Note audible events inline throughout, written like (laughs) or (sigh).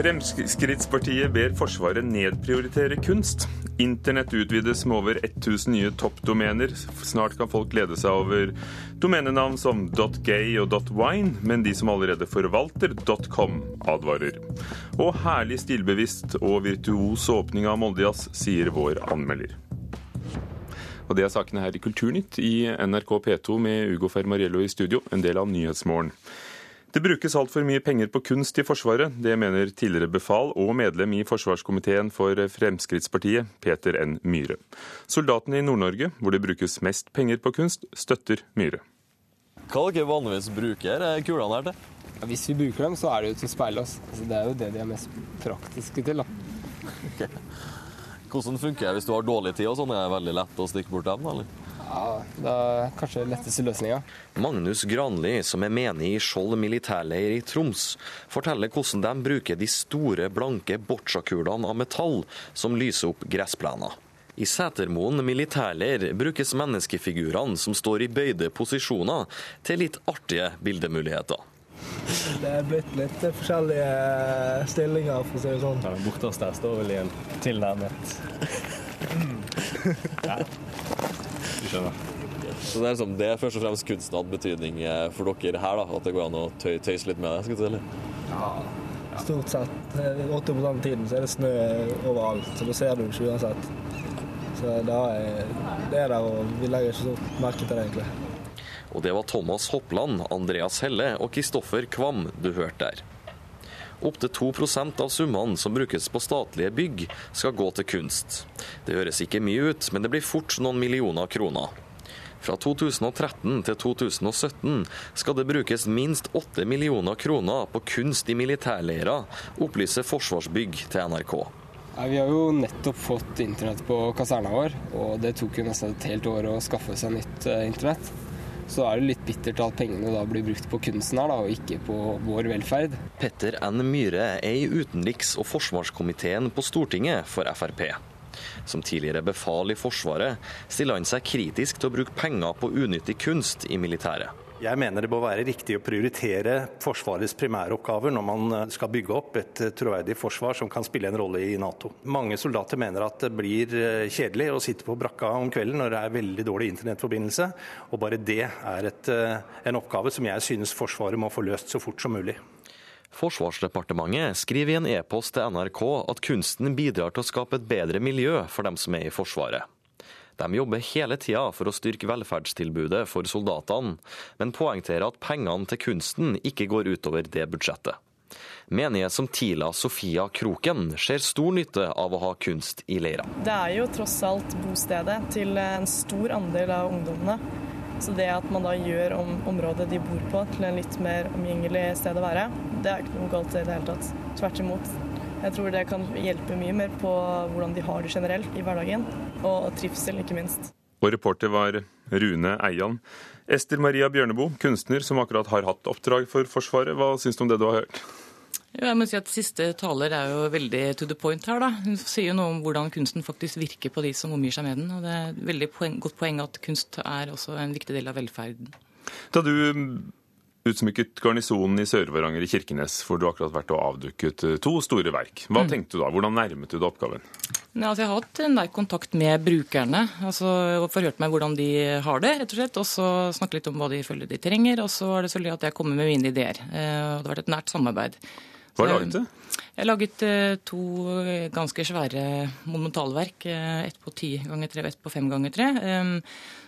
Fremskrittspartiet ber Forsvaret nedprioritere kunst. Internett utvides med over 1000 nye toppdomener. Snart kan folk glede seg over domenenavn som .gay og .wine, men de som allerede forvalter .com, advarer. Og herlig stilbevisst og virtuos åpning av Moldejazz, sier vår anmelder. Og Det er sakene her i Kulturnytt i NRK P2 med Ugo Fermariello i studio, en del av Nyhetsmorgen. Det brukes altfor mye penger på kunst i Forsvaret. Det mener tidligere befal og medlem i forsvarskomiteen for Fremskrittspartiet, Peter N. Myhre. Soldatene i Nord-Norge, hvor det brukes mest penger på kunst, støtter Myhre. Hva dere vanligvis bruker kulene her til? Hvis vi bruker dem, så er det jo til å speile oss. Altså, det er jo det de er mest praktiske til. da. Okay. Hvordan funker det hvis du har dårlig tid og sånn? Er det veldig lett å stikke bort dem? eller? Det er kanskje letteste løsninga. Magnus Granli, som er menig i Skjold militærleir i Troms, forteller hvordan de bruker de store, blanke boccia-kulene av metall som lyser opp gressplener. I Setermoen militærleir brukes menneskefigurene som står i bøyde posisjoner, til litt artige bildemuligheter. Det er blitt litt forskjellige stillinger, for å si det sånn. Ja, Borterst der står vel i en tilnærmet (laughs) ja. Du skjønner. Så det er, liksom, det er først og fremst kunsten hatt betydning eh, for dere her? da, At det går an å tøy, tøyse litt med det? skal du si, Ja, stort sett. 80 av tiden så er det snø overalt, så da ser du ikke uansett. Så det er, det er der, og vi legger ikke så merke til det, egentlig. Og det var Thomas Hoppland, Andreas Helle og Kristoffer Kvam du hørte der. Opptil 2% av summene som brukes på statlige bygg, skal gå til kunst. Det høres ikke mye ut, men det blir fort noen millioner kroner. Fra 2013 til 2017 skal det brukes minst 8 millioner kroner på kunst i militærleirer, opplyser Forsvarsbygg til NRK. Vi har jo nettopp fått internett på kaserna vår, og det tok jo nesten et helt år å skaffe seg nytt eh, internett så er det litt bittert at pengene da blir brukt på kunsten her, da, og ikke på vår velferd. Petter N. Myhre er i utenriks- og forsvarskomiteen på Stortinget for Frp. Som tidligere befal i Forsvaret stiller han seg kritisk til å bruke penger på unyttig kunst i militæret. Jeg mener det bør være riktig å prioritere Forsvarets primæroppgaver når man eh, skal bygge opp et eh, troverdig forsvar som kan spille en rolle i Nato. Mange soldater mener at det blir eh, kjedelig å sitte på brakka om kvelden når det er veldig dårlig internettforbindelse, og bare det er et, en oppgave som jeg synes Forsvaret må få løst så fort som mulig. Forsvarsdepartementet skriver i en e-post til NRK at kunsten bidrar til å skape et bedre miljø for dem som er i Forsvaret. De jobber hele tida for å styrke velferdstilbudet for soldatene, men poengterer at pengene til kunsten ikke går utover det budsjettet. Menige som Tila Sofia Kroken ser stor nytte av å ha kunst i leira. Det er jo tross alt bostedet til en stor andel av ungdommene. Så det at man da gjør om området de bor på til en litt mer omgjengelig sted å være, det er ikke noe galt i det hele tatt. Tvert imot. Jeg tror det kan hjelpe mye mer på hvordan de har det generelt i hverdagen, og trivsel, ikke minst. Og reporter var Rune Eian. Ester Maria Bjørneboe, kunstner som akkurat har hatt oppdrag for Forsvaret. Hva syns du om det du har hørt? Jeg må si at Siste taler er jo veldig to the point her. da. Hun sier jo noe om hvordan kunsten faktisk virker på de som omgir seg med den. og Det er et veldig poeng, godt poeng at kunst er også en viktig del av velferden. Da du utsmykket garnisonen i Sør-Varanger i Kirkenes, for du akkurat vært og avdukket eh, to store verk. Hva mm. tenkte du da? Hvordan nærmet du deg oppgaven? Ja, altså jeg har hatt nær kontakt med brukerne altså, og forhørt meg hvordan de har det. rett Og slett, og så snakke litt om hva de føler de trenger. Og så er det selvfølgelig at jeg kommer med mine ideer. Eh, det har vært et nært samarbeid. Hva laget du? Jeg har laget eh, to ganske svære monumentalverk. Ett på ti ganger tre og ett på fem ganger tre.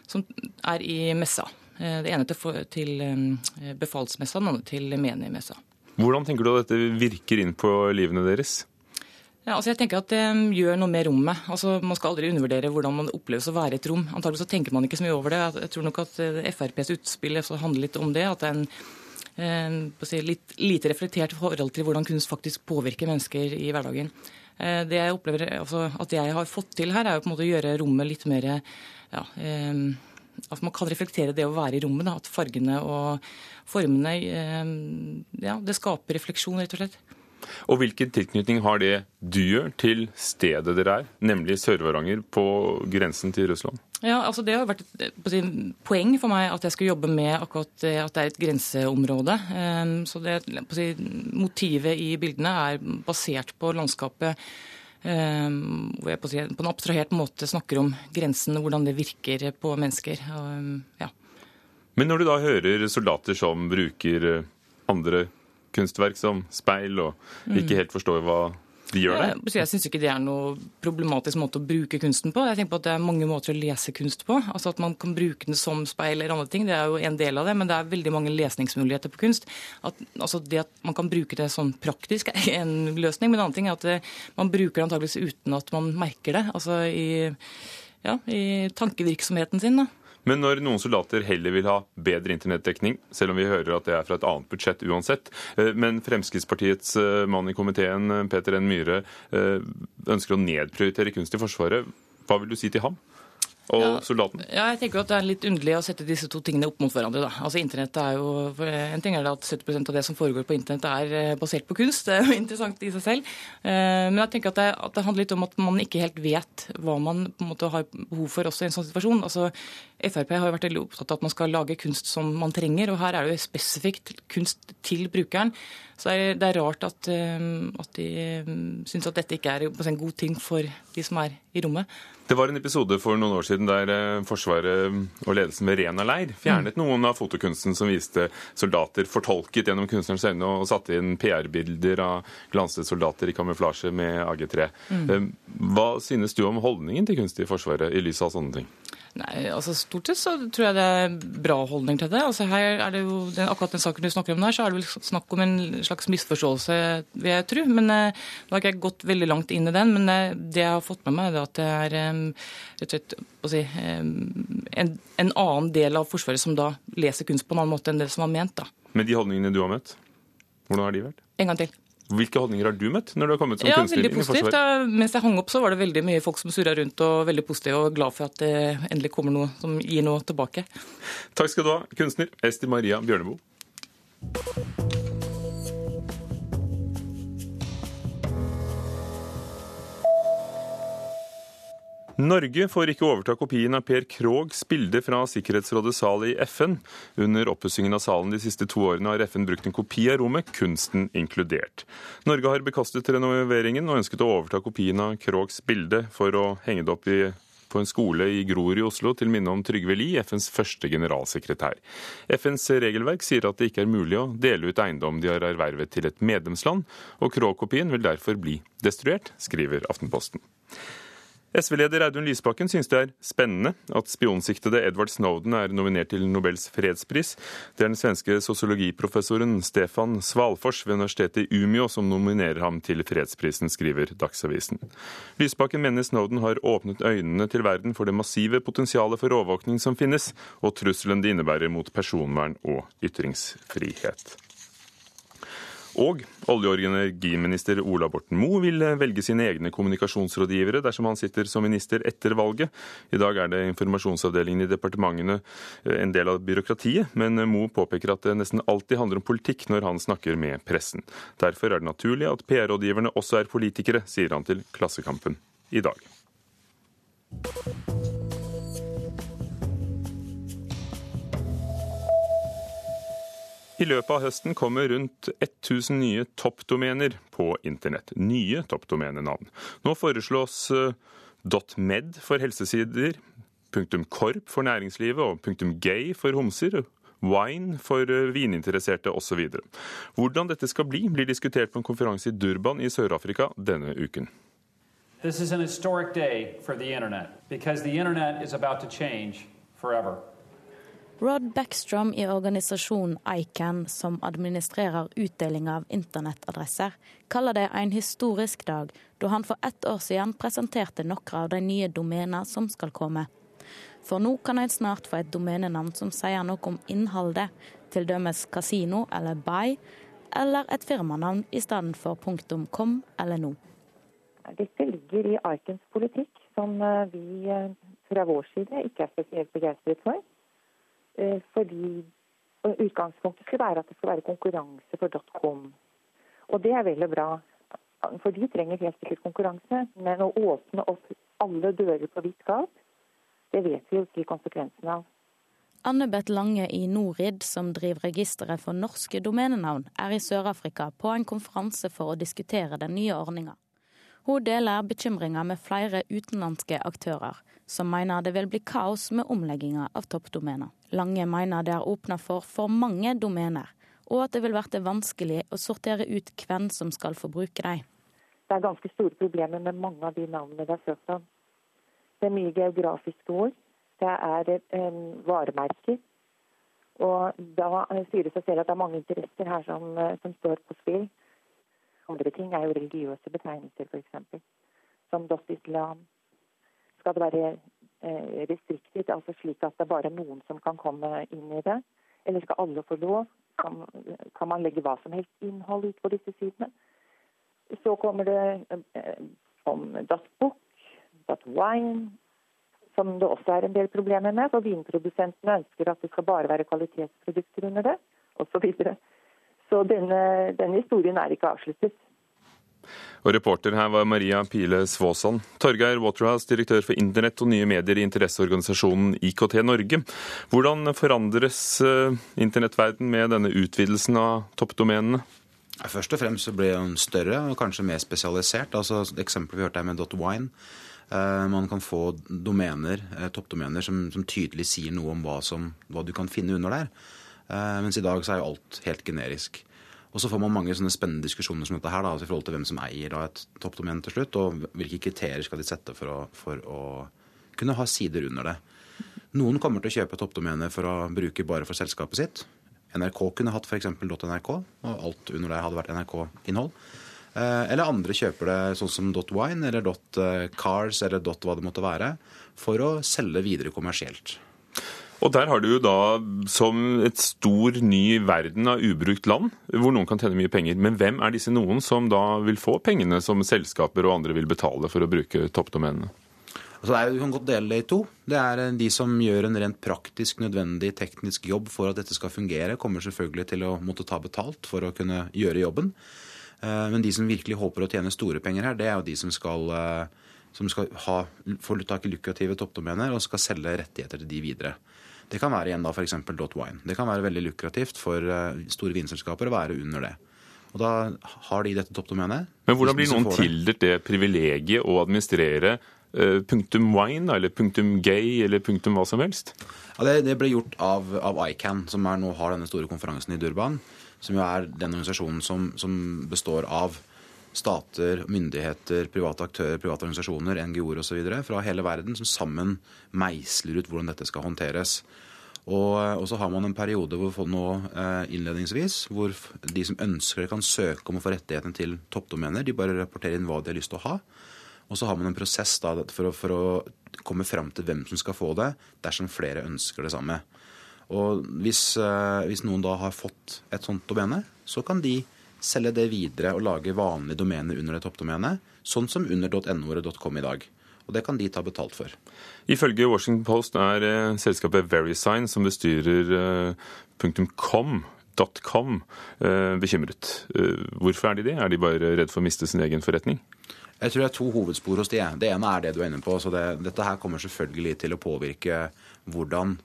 Som er i messa. Eh, det ene til, til eh, befalsmessa, det andre til menigmessa. Hvordan tenker du at dette virker inn på livene deres? Ja, altså jeg tenker at Det gjør noe med rommet. Altså Man skal aldri undervurdere hvordan man oppleves å være et rom. Antagelig så tenker man ikke så mye over det. Jeg tror nok at eh, FrPs utspill handler litt om det. At det er en, litt lite reflektert forhold til hvordan kunst faktisk påvirker mennesker i hverdagen. Det jeg opplever altså, at jeg har fått til her, er jo på en måte å gjøre rommet litt mer ja, at man kan reflektere det å være i rommet. Da, at fargene og formene eh, ja, det skaper refleksjon, rett og slett. Og hvilken tilknytning har det du gjør til stedet dere er, nemlig Sør-Varanger på grensen til Russland? Ja, altså Det har vært et poeng for meg at jeg skal jobbe med akkurat det at det er et grenseområde. Ehm, så det, Motivet i bildene er basert på landskapet ehm, hvor jeg på, på en abstrahert måte snakker om grensen hvordan det virker på mennesker. Ja. Men når du da hører soldater som bruker eh, andre kunstverk som speil, og ikke helt forstår hva de gjør der? Jeg syns ikke det er noe problematisk måte å bruke kunsten på. Jeg tenker på at Det er mange måter å lese kunst på. Altså At man kan bruke den som speil eller andre ting, det er jo en del av det. Men det er veldig mange lesningsmuligheter på kunst. At, altså Det at man kan bruke det sånn praktisk er (laughs) en løsning. Men en annen ting er at det, man bruker det antakeligvis uten at man merker det. Altså i, ja, i tankevirksomheten sin. da. Men når noen soldater heller vil ha bedre internettdekning, selv om vi hører at det er fra et annet budsjett uansett, eh, men Fremskrittspartiets eh, mann i komiteen, eh, Peter N. Myhre, ønsker å nedprioritere kunst i Forsvaret, hva vil du si til ham? Og ja, soldaten? Ja, jeg tenker at Det er litt underlig å sette disse to tingene opp mot hverandre. da. Altså Internett er jo, En ting er at 70% av det som foregår på internett er basert på kunst. (laughs) Det er jo interessant i seg selv. Men jeg tenker at det, at det handler litt om at man ikke helt vet hva man på en måte har behov for også i en sånn situasjon. Altså Frp har jo vært veldig opptatt av at man skal lage kunst som man trenger, og her er det jo spesifikt kunst til brukeren. Så det er rart at, um, at de syns at dette ikke er en god ting for de som er i rommet. Det var en episode for noen år siden der eh, Forsvaret og ledelsen ved Rena leir fjernet mm. noen av fotokunsten som viste soldater fortolket gjennom kunstnerens øyne, og satte inn PR-bilder av glansede soldater i kamuflasje med AG3. Mm. Eh, hva synes du om holdningen til kunst i Forsvaret i lys av sånne ting? Nei, altså Stort sett så tror jeg det er bra holdning til det. Altså her er det jo, den, Akkurat den saken du snakker om der, så er det vel snakk om en slags misforståelse, vil jeg tro. Men eh, Nå har ikke jeg gått veldig langt inn i den, men eh, det jeg har fått med meg, er at det er eh, rett og slett si, eh, en, en, annen del av Forsvaret som da leser kunst på en annen måte enn det som var ment. da. Med de holdningene du har møtt, hvordan har de vært? En gang til. Hvilke holdninger har du møtt når du har kommet som ja, kunstner veldig positivt. Da, mens jeg hang opp, så var det veldig mye folk som surra rundt og veldig positive og glad for at det endelig kommer noe som gir noe tilbake. Takk skal du ha, kunstner Esti Maria Bjørneboe. Norge får ikke overta kopien av Per Krogs bilde fra Sikkerhetsrådets sal i FN. Under oppussingen av salen de siste to årene har FN brukt en kopi av rommet, kunsten inkludert. Norge har bekastet renoveringen og ønsket å overta kopien av Krogs bilde for å henge det opp i på en skole i Grorud i Oslo til minne om Trygve Lie, FNs første generalsekretær. FNs regelverk sier at det ikke er mulig å dele ut eiendom de har ervervet til et medlemsland, og Krog-kopien vil derfor bli destruert, skriver Aftenposten. SV-leder Audun Lysbakken synes det er spennende at spionsiktede Edward Snowden er nominert til Nobels fredspris. Det er den svenske sosiologiprofessoren Stefan Svalfors ved universitetet i Umeå som nominerer ham til fredsprisen, skriver Dagsavisen. Lysbakken mener Snowden har åpnet øynene til verden for det massive potensialet for overvåkning som finnes, og trusselen det innebærer mot personvern og ytringsfrihet. Og olje- og energiminister Ola Borten Moe vil velge sine egne kommunikasjonsrådgivere dersom han sitter som minister etter valget. I dag er det informasjonsavdelingen i departementene eh, en del av byråkratiet, men Moe påpeker at det nesten alltid handler om politikk når han snakker med pressen. Derfor er det naturlig at PR-rådgiverne også er politikere, sier han til Klassekampen i dag. I løpet av høsten kommer rundt 1000 nye toppdomener på internett. Nye toppdomenenavn. Nå foreslås eh, .med for helsesider, .korp for næringslivet og .gay for homser. Wine for eh, vininteresserte osv. Hvordan dette skal bli, blir diskutert på en konferanse i Durban i Sør-Afrika denne uken. This is an historic day for the internet, because the internet is about to change forever. Rod Backstrom i organisasjonen ICAN, som administrerer utdeling av internettadresser, kaller det en historisk dag, da han for ett år siden presenterte noen av de nye domenene som skal komme. For nå kan en snart få et domenenavn som sier noe om innholdet, t.d. kasino eller buy, eller et firmanavn i stedet for punktum .com eller no. Dette ligger i ICANs politikk, som eh, vi eh, fra vår side ikke er spesielt begeistret for. Eh, fordi utgangspunktet skulle være at det skal være konkurranse for .com. Og det er veldig bra. For de trenger helt sikkert konkurranse. Men å åpne opp alle dører på vidt gap, det vet vi jo ikke konsekvensene av. Anne-Beth Lange i Norid, som driver registeret for norske domenenavn, er i Sør-Afrika på en konferanse for å diskutere den nye ordninga. Hun deler bekymringer med flere utenlandske aktører, som mener det vil bli kaos med omlegginga av toppdomener. Lange mener det er åpna for for mange domener, og at det vil bli vanskelig å sortere ut hvem som skal få bruke dem. Det er ganske store problemer med mange av de navnene det er søkt om. Det er mye geografiske ord det er eh, varemerker. Og da sier det seg selv at det er mange interesser her som, eh, som står på spill. Andre ting er jo religiøse betegnelser, f.eks. Som dot islam. Skal det være eh, restriktivt, altså slik at det er bare noen som kan komme inn i det? Eller skal alle få lov? Kan, kan man legge hva som helst innhold ut på disse sidene? Så kommer det eh, om dot book, dot wine, som det også er en del problemer med. For vinprodusentene ønsker at det skal bare være kvalitetsprodukter under det, osv. Så, denne, denne historien er ikke avsluttet. Og Reporter her var Maria Pile Svåsand. Torgeir Waterhouse, direktør for internett og nye medier i interesseorganisasjonen IKT Norge. Hvordan forandres uh, internettverden med denne utvidelsen av toppdomenene? Først og fremst så blir den større og kanskje mer spesialisert. Altså, Eksempelet vi hørte her med .wine Eh, man kan få domener, eh, toppdomener som, som, tydelig sier noe om hva, som, hva, du kan finne under der. Eh, mens i dag så er jo alt helt generisk. Og så får man mange sånne spennende diskusjoner som dette her, da, altså i forhold til hvem som eier da, et toppdomen til slutt, og hvilke kriterier skal de sette for å, for å kunne ha sider under det. Noen kommer til å kjøpe toppdomenet for å bruke bare for selskapet sitt. NRK kunne hatt f.eks. .nrk, og alt under det hadde vært NRK-innhold. Eh, eller andre kjøper det sånn som .wine eller .cars eller .hva det måtte være, for å selge videre kommersielt. Og der har du jo da som et stor, ny verden av ubrukt land, hvor noen kan tjene mye penger. Men hvem er disse noen som da vil få pengene som selskaper og andre vil betale for å bruke toppdomenene? Altså er, du kan godt dele det i to. Det er eh, De som gjør en rent praktisk nødvendig teknisk jobb for at dette skal fungere, kommer selvfølgelig til å måtte ta betalt for å kunne gjøre jobben. Eh, men de som virkelig håper å tjene store penger her, det er jo de som skal, eh, som skal ha, få tak i lukrative toppdomener og skal selge rettigheter til de videre. Det kan være igjen da f.eks. .wine. Det kan være veldig lukrativt for eh, store vinselskaper å være under det. Og da har de dette toppdomenet. Men hvordan blir noen tildelt det privilegiet å administrere punktum wine, eller punktum gay, eller punktum hva som helst? Ja, det, det ble gjort av, av ICAN, som er, nå har denne store konferansen i Durban som jo er den organisasjonen som, som består av stater, myndigheter, private aktører, private organisasjoner, NGO-er osv. fra hele verden, som sammen meisler ut hvordan dette skal håndteres. Og, og, så har man en periode hvor nå eh, innledningsvis hvor de som ønsker det, kan søke om å få rettighetene til toppdomener. De bare rapporterer inn hva de har lyst til å ha. Og så har man en prosess da, for, å, for å komme fram til hvem som skal få det, dersom flere ønsker det samme. Og hvis, eh, hvis, noen da har fått et sånt domene, så kan de selge det videre og lage vanlige domener under det toppdomenet, sånn som under .no og .com i dag. Og det kan de ta betalt for. Ifølge Washington Post er eh, selskapet Verisign, som bestyrer eh, .com, .com eh, bekymret. Eh, hvorfor er de det? Er de bare redd for å miste sin egen forretning? Jeg tror det er to hovedspor hos de. Det ene er det du er inne på. så det, Dette her kommer selvfølgelig til å påvirke hvordan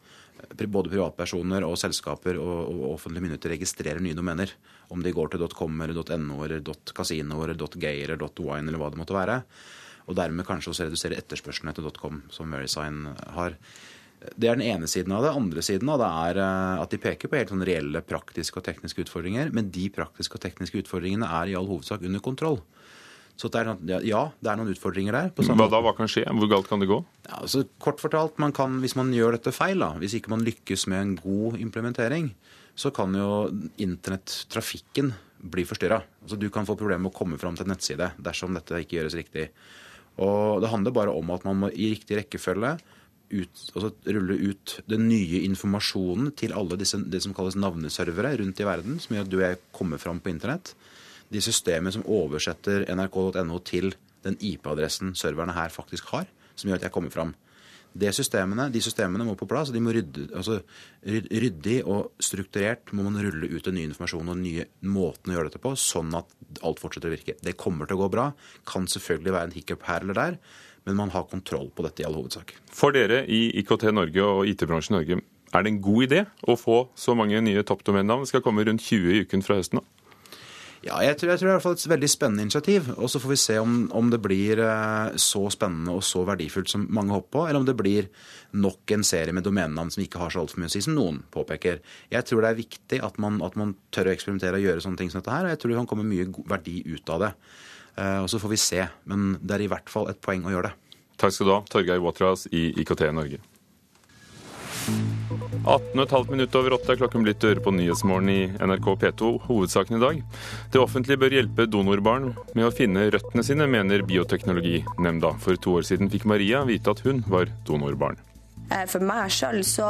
både privatpersoner og selskaper og, og offentlige myndigheter registrerer nye domener. Om de går til .com eller .no eller .casino eller .gay eller .wine eller hva det måtte være. Og dermed kanskje også redusere etterspørselen etter .com, som Verisign har. Det er den ene siden av det. andre siden av det er eh, at de peker på helt sånn reelle praktiske og tekniske utfordringer. Men de praktiske og tekniske utfordringene er i all hovedsak under kontroll. Så det er, ja, det er noen utfordringer der. Hva da? Hva kan skje? Hvor galt kan det gå? Ja, altså, kort fortalt, man kan, hvis man gjør dette feil, da, hvis ikke man lykkes med en god implementering, så kan jo internettrafikken bli forstyrra. Altså, du kan få problemer med å komme fram til en nettside dersom dette ikke gjøres riktig. Og Det handler bare om at man må i riktig rekkefølge ut, altså rulle ut den nye informasjonen til alle disse, det som kalles navneservere rundt i verden, som gjør at du og jeg kommer fram på internett de systemene som oversetter nrk.no til den IP-adressen serverne her faktisk har, som gjør at jeg kommer fram. De systemene, de systemene må på plass. og de må rydde, altså, Ryddig og strukturert må man rulle ut en ny informasjon og nye måten å gjøre dette på, sånn at alt fortsetter å virke. Det kommer til å gå bra. Kan selvfølgelig være en hiccup her eller der, men man har kontroll på dette i all hovedsak. For dere i IKT Norge og IT-bransjen Norge, er det en god idé å få så mange nye toppdomennavn? Det skal komme rundt 20 i uken fra høsten av? Ja, jeg tror, jeg tror det er i hvert fall et veldig spennende initiativ. Og så får vi se om, om, det blir eh, så spennende og så verdifullt som mange håper på, eller om det blir nok en serie med domenenavn som ikke har så altfor mye å si, som noen påpeker. Jeg tror det er viktig at man, at man, tør å eksperimentere og gjøre sånne ting som dette her, og jeg tror det kan komme mye verdi ut av det. Eh, og så får vi se. Men det er i hvert fall et poeng å gjøre det. Takk skal du ha, Torgeir Watras i IKT Norge. 18,5 minutter over åtte er klokken blitt øre på Nyhetsmorgen i NRK P2. Hovedsaken i dag. Det offentlige bør hjelpe donorbarn med å finne røttene sine, mener Bioteknologinemnda. For to år siden fikk Maria vite at hun var donorbarn. Eh, for meg sjøl så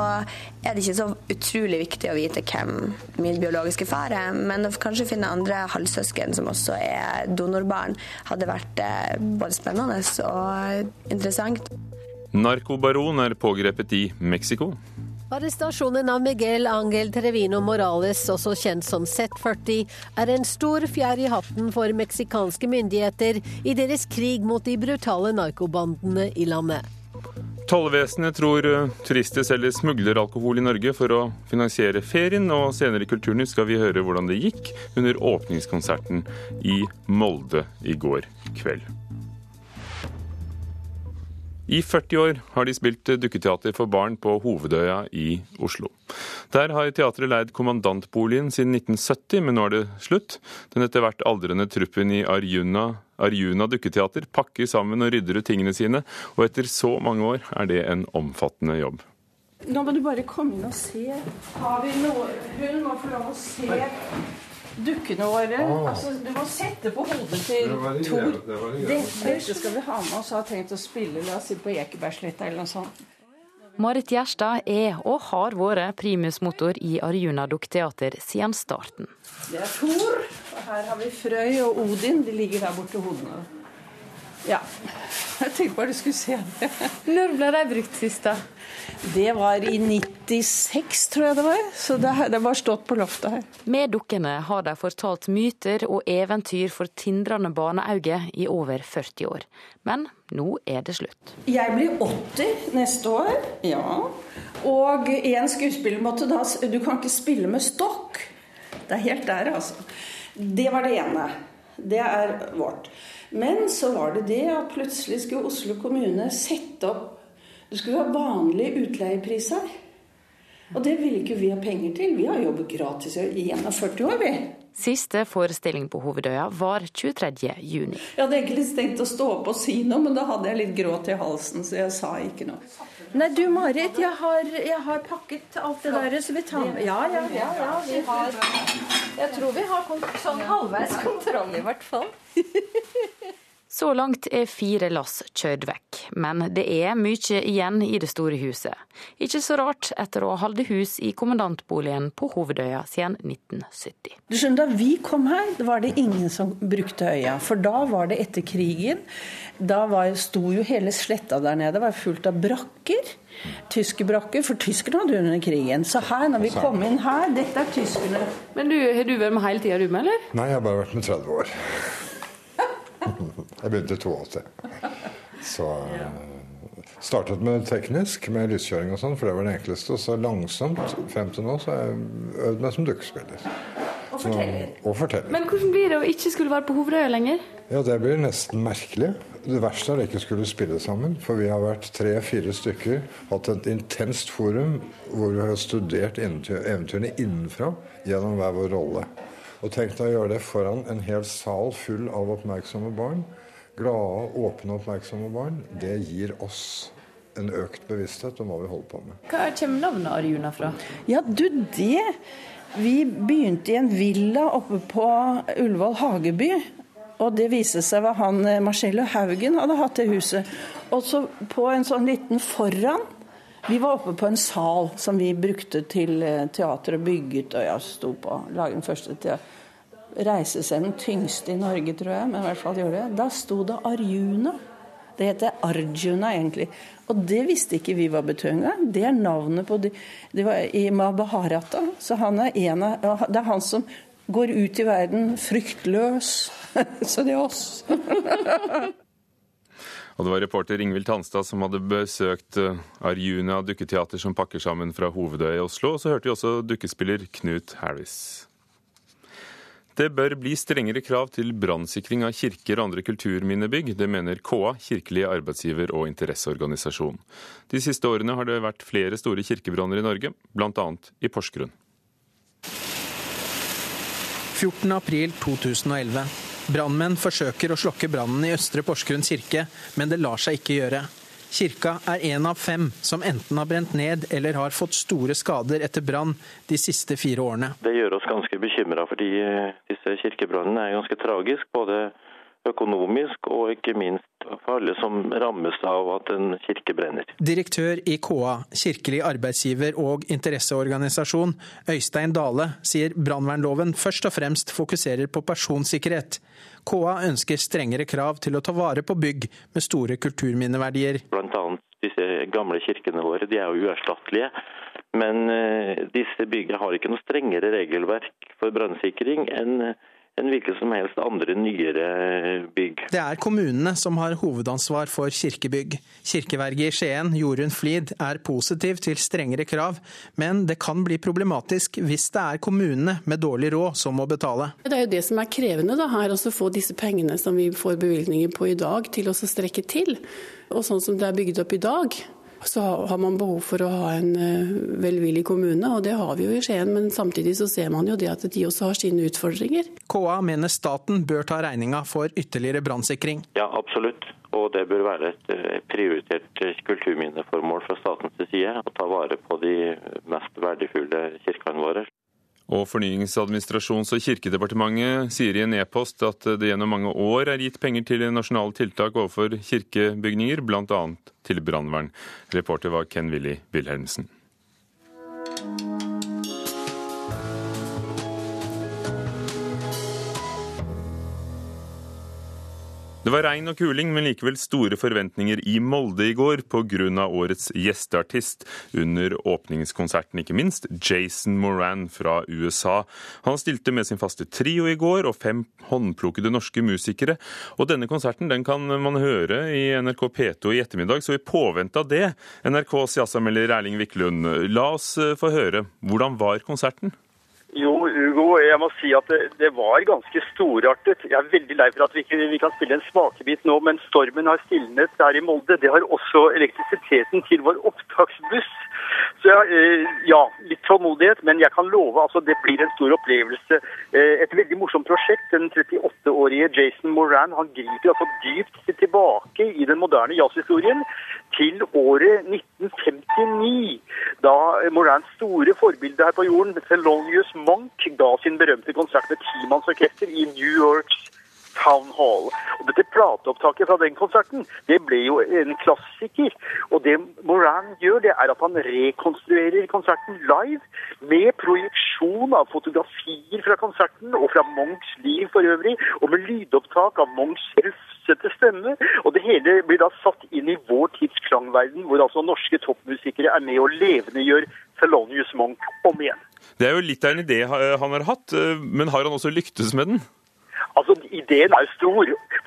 er det ikke så utrolig viktig å vite hvem min biologiske far er, men å kanskje finne andre halvsøsken som også er donorbarn, hadde vært eh, både spennende og interessant. Narkobaron er pågrepet i Mexico. Arrestasjonen av Miguel Angel Trevino Morales, også kjent som Z40, er en stor fjær i hatten for meksikanske myndigheter i deres krig mot de brutale narkobandene i landet. Tollvesenet tror eh, turister selger smugleralkohol i Norge for å finansiere ferien, og senere i Kulturnytt skal vi høre hvordan det gikk under åpningskonserten i Molde i går kveld. I 40 år har de spilt dukketeater for barn på Hovedøya i Oslo. Der har teatret leid kommandantboligen siden 1970, men nå er det slutt. Den etter hvert aldrende truppen i Arjuna, Arjuna dukketeater pakker sammen og rydder ut tingene sine, og etter så mange år er det en omfattende jobb. Nå må du bare komme inn og se. Har vi noe Hun må få lov å se dukkene våre. Ah. Altså, du må sette på hodet til Tor. Det Dette skal vi ha med oss og har tenkt å spille la oss si på Ekebergsletta eller noe sånt. Marit Gjerstad er og har vært primusmotor i Arjuna Dukketeater siden starten. Det er Thor, og her har vi Frøy og Odin. De ligger der borte hodene. Ja. (laughs) Jeg tenkte bare du skulle se det. Når ble de brukt sist, da? Det var i 96, tror jeg det var. Så det, har var stått på loftet her. Med dukkene har de fortalt myter og eventyr for tindrende barneøyne i over 40 år. Men nå er det slutt. Jeg blir 80 neste år, ja. Og en skuespiller måtte da Du kan ikke spille med stokk. Det er helt der, altså. Det var det ene. Det er vårt. Men så var det det at plutselig skulle Oslo kommune sette opp det skulle være vanlige utleiepriser. Og det ville ikke vi ha penger til. Vi har jobbet gratis i 41 år, vi. Siste forestilling på Hovedøya var 23. juni. Jeg hadde egentlig tenkt å stå opp og si noe, men da hadde jeg litt gråt i halsen, så jeg sa ikke noe. Nei, du Marit, jeg har, jeg har pakket alt det der, så vi tar med Ja, ja, ja. ja vi har, jeg tror vi har sånn halvveis kontroll, i hvert fall. (laughs) Så langt er fire lass kjørt vekk, men det er mye igjen i det store huset. Ikke så rart etter å ha holdt hus i kommandantboligen på Hovedøya siden 1970. Du skjønner, Da vi kom her, var det ingen som brukte øya. For da var det etter krigen. Da var, sto jo hele sletta der nede var fullt av brakker. Tyske brakker, for tyskerne hadde under krigen. Så her, når vi kom inn her, dette er tyskerne. Men du, har du vært med hele tida, du med, eller? Nei, jeg har bare vært med 30 år. (laughs) Jeg begynte i 82. Så startet med teknisk, med lyskjøring og sånn, for det var det enkleste. Og så langsomt, frem til nå, så har jeg øvd meg som dukkespiller. Og forteller. og forteller. Men hvordan blir det å ikke skulle være på Hovedøya lenger? Ja, Det blir nesten merkelig. Det verste er å ikke skulle spille sammen. For vi har vært tre-fire stykker, hatt et intenst forum hvor vi har studert eventyrene innenfra gjennom hver vår rolle. Og tenk deg å gjøre det foran en hel sal full av oppmerksomme barn. Glade, åpne, oppmerksomme barn. Det gir oss en økt bevissthet om hva vi holder på med. Hva kommer navnet Arjuna fra? Ja, du, det Vi begynte i en villa oppe på Ullevål Hageby. Og det viste seg hva han eh, Marcello Haugen hadde hatt det huset. Og så på en sånn liten foran vi var oppe på en sal som vi brukte til eh, teater og bygget, og jeg sto på lage den første til reise seg den tyngste i Norge, tror jeg, men i hvert fall gjorde det. Da sto det Arjuna Det heter Arjuna, egentlig. Og det visste ikke vi hva betød engang. Det er navnet på de, Det var i Mabaharata. Så han er en av Det er han som går ut i verden fryktløs. (laughs) Så det er oss. (laughs) Og det var reporter Ingvild Tanstad som hadde besøkt eh, Arjuna dukketeater som pakker sammen fra Hovedøya i Oslo. Og så hørte vi også dukkespiller Knut Harris. Det bør bli strengere krav til brannsikring av kirker og andre kulturminnebygg. Det mener KA, kirkelig arbeidsgiver og interesseorganisasjon. De siste årene har det vært flere store kirkebranner i Norge, bl.a. i Porsgrunn. 14.4.2011. Brannmenn forsøker å slokke brannen i Østre Porsgrunn kirke, men det lar seg ikke gjøre. Kirka er en av fem som enten har brent ned eller har fått store skader etter brann de siste fire årene. Det gjør oss ganske bekymra, fordi disse kirkebrannene er ganske tragiske. Både økonomisk og ikke minst for alle som rammes av at en kirke brenner. Direktør i KA, kirkelig arbeidsgiver og interesseorganisasjon, Øystein Dale, sier brannvernloven først og fremst fokuserer på personsikkerhet. KA ønsker strengere krav til å ta vare på bygg med store kulturminneverdier. Blant annet disse gamle kirkene våre, de er jo uerstattelige. Men eh, disse byggene har ikke noe strengere regelverk for brannsikring enn enn hvilke som helst andre nyere bygg. Det er kommunene som har hovedansvar for kirkebygg. Kirkeverget i Skien, Jorunn Flid, er positiv til strengere krav, men det kan bli problematisk hvis det er kommunene med dårlig råd som må betale. Det er jo det som er krevende da, her, å få disse pengene som vi får bevilgninger på i dag, til å strekke til. Og sånn som det er bygd opp i dag, så har man behov for å ha en eh, velvillig kommune, og det har vi jo i Skien. Men samtidig så ser man jo det at de også har sine utfordringer. KA mener staten bør ta regninga for ytterligere brannsikring. Ja, absolutt. Og det bør være et eh, prioritert eh, kulturminneformål fra statens side å ta vare på de mest verdifulle kirkene våre. Og fornyingsadministrasjons- og kirkedepartementet sier i en e-post at det gjennom mange år er gitt penger til nasjonale tiltak overfor kirkebygninger, bl.a. til brannvern. Reporter var Ken Willy Wilhelmsen. Det var regn og kuling, men likevel store forventninger i Molde i går pga. årets gjesteartist under åpningskonserten, ikke minst Jason Moran fra USA. Han stilte med sin faste trio i går og fem håndplukkede norske musikere. Og denne konserten den kan man høre i NRK P2 i ettermiddag, så i påvente av det, NRKs jazzanmelder Erling Wiklund, la oss få høre. Hvordan var konserten? Hugo, jeg må si at det, det, var ganske storartet. Jeg er veldig lei for at vi ikke vi kan spille en smakebit nå, men stormen har stilnet der i Molde. Det har også elektrisiteten til vår opptaksbuss. Så eh, ja, litt tålmodighet, men jeg kan love altså det blir en stor opplevelse. Eh, et veldig morsomt prosjekt. Den 38-årige Jason Moran han griper altså dypt tilbake i den moderne jazzhistorien til året 1959, da Morans store forbilde her på jorden, Thelonious Monk, ga sin berømte konsert med timannsorkester i New Yorks Town Hall. Og Dette plateopptaket fra den konserten det ble jo en klassiker. Og det Moran gjør, det er at han rekonstruerer konserten live med projeksjon av fotografier fra konserten og fra Monks liv for øvrig, og med lydopptak av Monks rufsete stemme. Og det hele blir da satt inn i vår tids klangverden, hvor altså norske toppmusikere er med og levendegjør Thelonious Monk om igjen. Det er jo litt av en idé han har hatt, men har han også lyktes med den? Altså, Ideen er jo stor.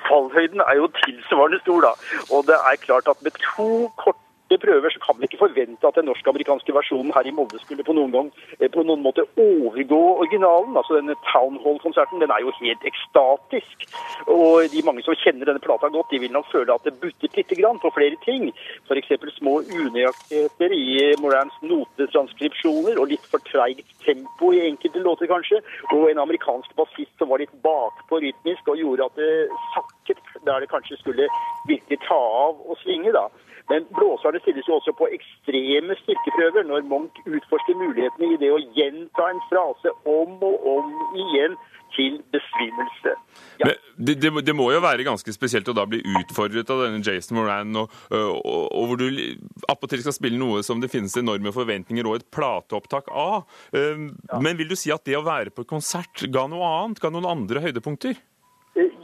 Fallhøyden er jo tilsvarende stor. da. Og det er klart at med to korte prøver så kan vi ikke forvente at den norsk-amerikanske versjonen her i Molde skulle på noen, gang, eh, på noen måte overgå originalen. Altså Denne Town Hall-konserten den er jo helt ekstatisk. Og de mange som kjenner denne plata godt, de vil nok føle at det butter lite grann på flere ting. F.eks. små unøyaktigheter i Morans notetranskripsjoner og litt for treigt tempo i enkelte låter, kanskje. Og en amerikansk bassist som var litt bakpå rytmisk og gjorde at det sakket der det kanskje skulle virkelig ta av og svinge. da. Men blåserne stilles jo også på ekstreme styrkeprøver når Munch utforsker mulighetene i det å gjenta en frase om og om igjen til besvimelse. Ja. Det, det, det, må jo være ganske spesielt å da bli utfordret av denne Jason Moran, og, og, og hvor du appåtil skal spille noe som det finnes enorme forventninger og et plateopptak av. Men vil du si at det å være på konsert ga noe annet? Ga noen andre høydepunkter?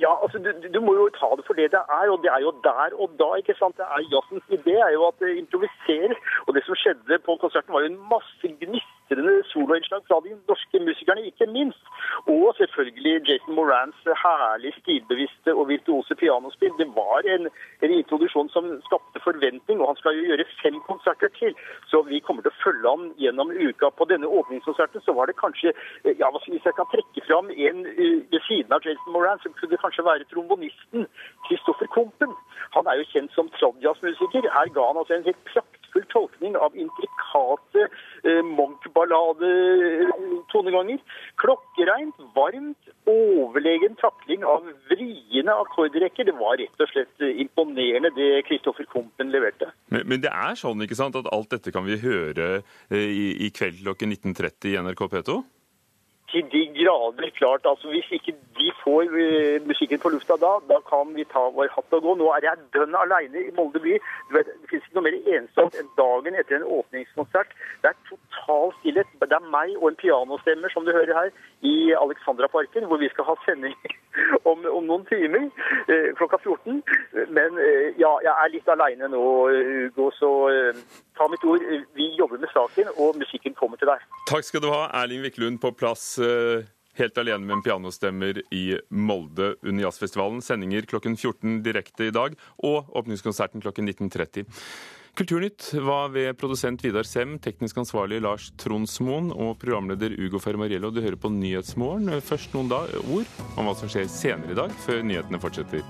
Ja, altså du, du, må jo ta det for det det er, og det er jo der og da. ikke sant? Det er Jazzens idé er jo at det improviseres. Og det som skjedde på konserten, var jo en masse gnistrende soloinnslag fra de norske musikerne, ikke minst. Og selvfølgelig Jason Morans herlig stilbevisste og virtuose pianospill. Det var en, en introduksjon som skapte forventning, og han skal jo gjøre fem konserter til. Så vi kommer til å følge ham gjennom uka. På denne åpningskonserten så var det kanskje ja, Hvis jeg kan trekke fram en uh, ved siden av Jason Moran, så kunne det kanskje være trombonisten Kristoffer Kompen. Han er jo kjent som tradjazzmusiker. Her ga han altså en helt praktfull tolkning av intrikate eh, Munch-ballade-toneganger. Klokkereint, varmt, overlegen takling av vriene akkordrekker. Det var rett og slett imponerende det Kristoffer Kompen leverte. Men, men, det er sånn ikke sant, at alt dette kan vi høre eh, i, i kveld klokken 19.30 i NRK P2? Til de grader klart. altså Hvis ikke de får uh, musikken på lufta da, da kan vi ta vår hatt og gå. Nå er jeg dønn alene i Molde by. Vet, det finnes ikke noe mer ensomt enn dagen etter en åpningskonsert. Det er total stillhet. Det er meg og en pianostemmer, som du hører her, i Alexandraparken, hvor vi skal ha sending (laughs) om, om noen timer uh, klokka 14. Men uh, ja, jeg er litt alene nå, Hugo, så ta mitt ord, vi jobber med saken, og musikken kommer til deg. Takk skal du ha, Erling Wiklund på plass Eh, helt alene med en pianostemmer i Molde under jazzfestivalen. Sendinger klokken 14 direkte i dag, og åpningskonserten klokken 19.30. Kulturnytt var ved produsent Vidar Sem, teknisk ansvarlig Lars Tronsmoen og programleder Ugo Fermariello. Du hører på Nyhetsmorgen. Først noen da, ord om hva som skjer senere i dag, før nyhetene fortsetter.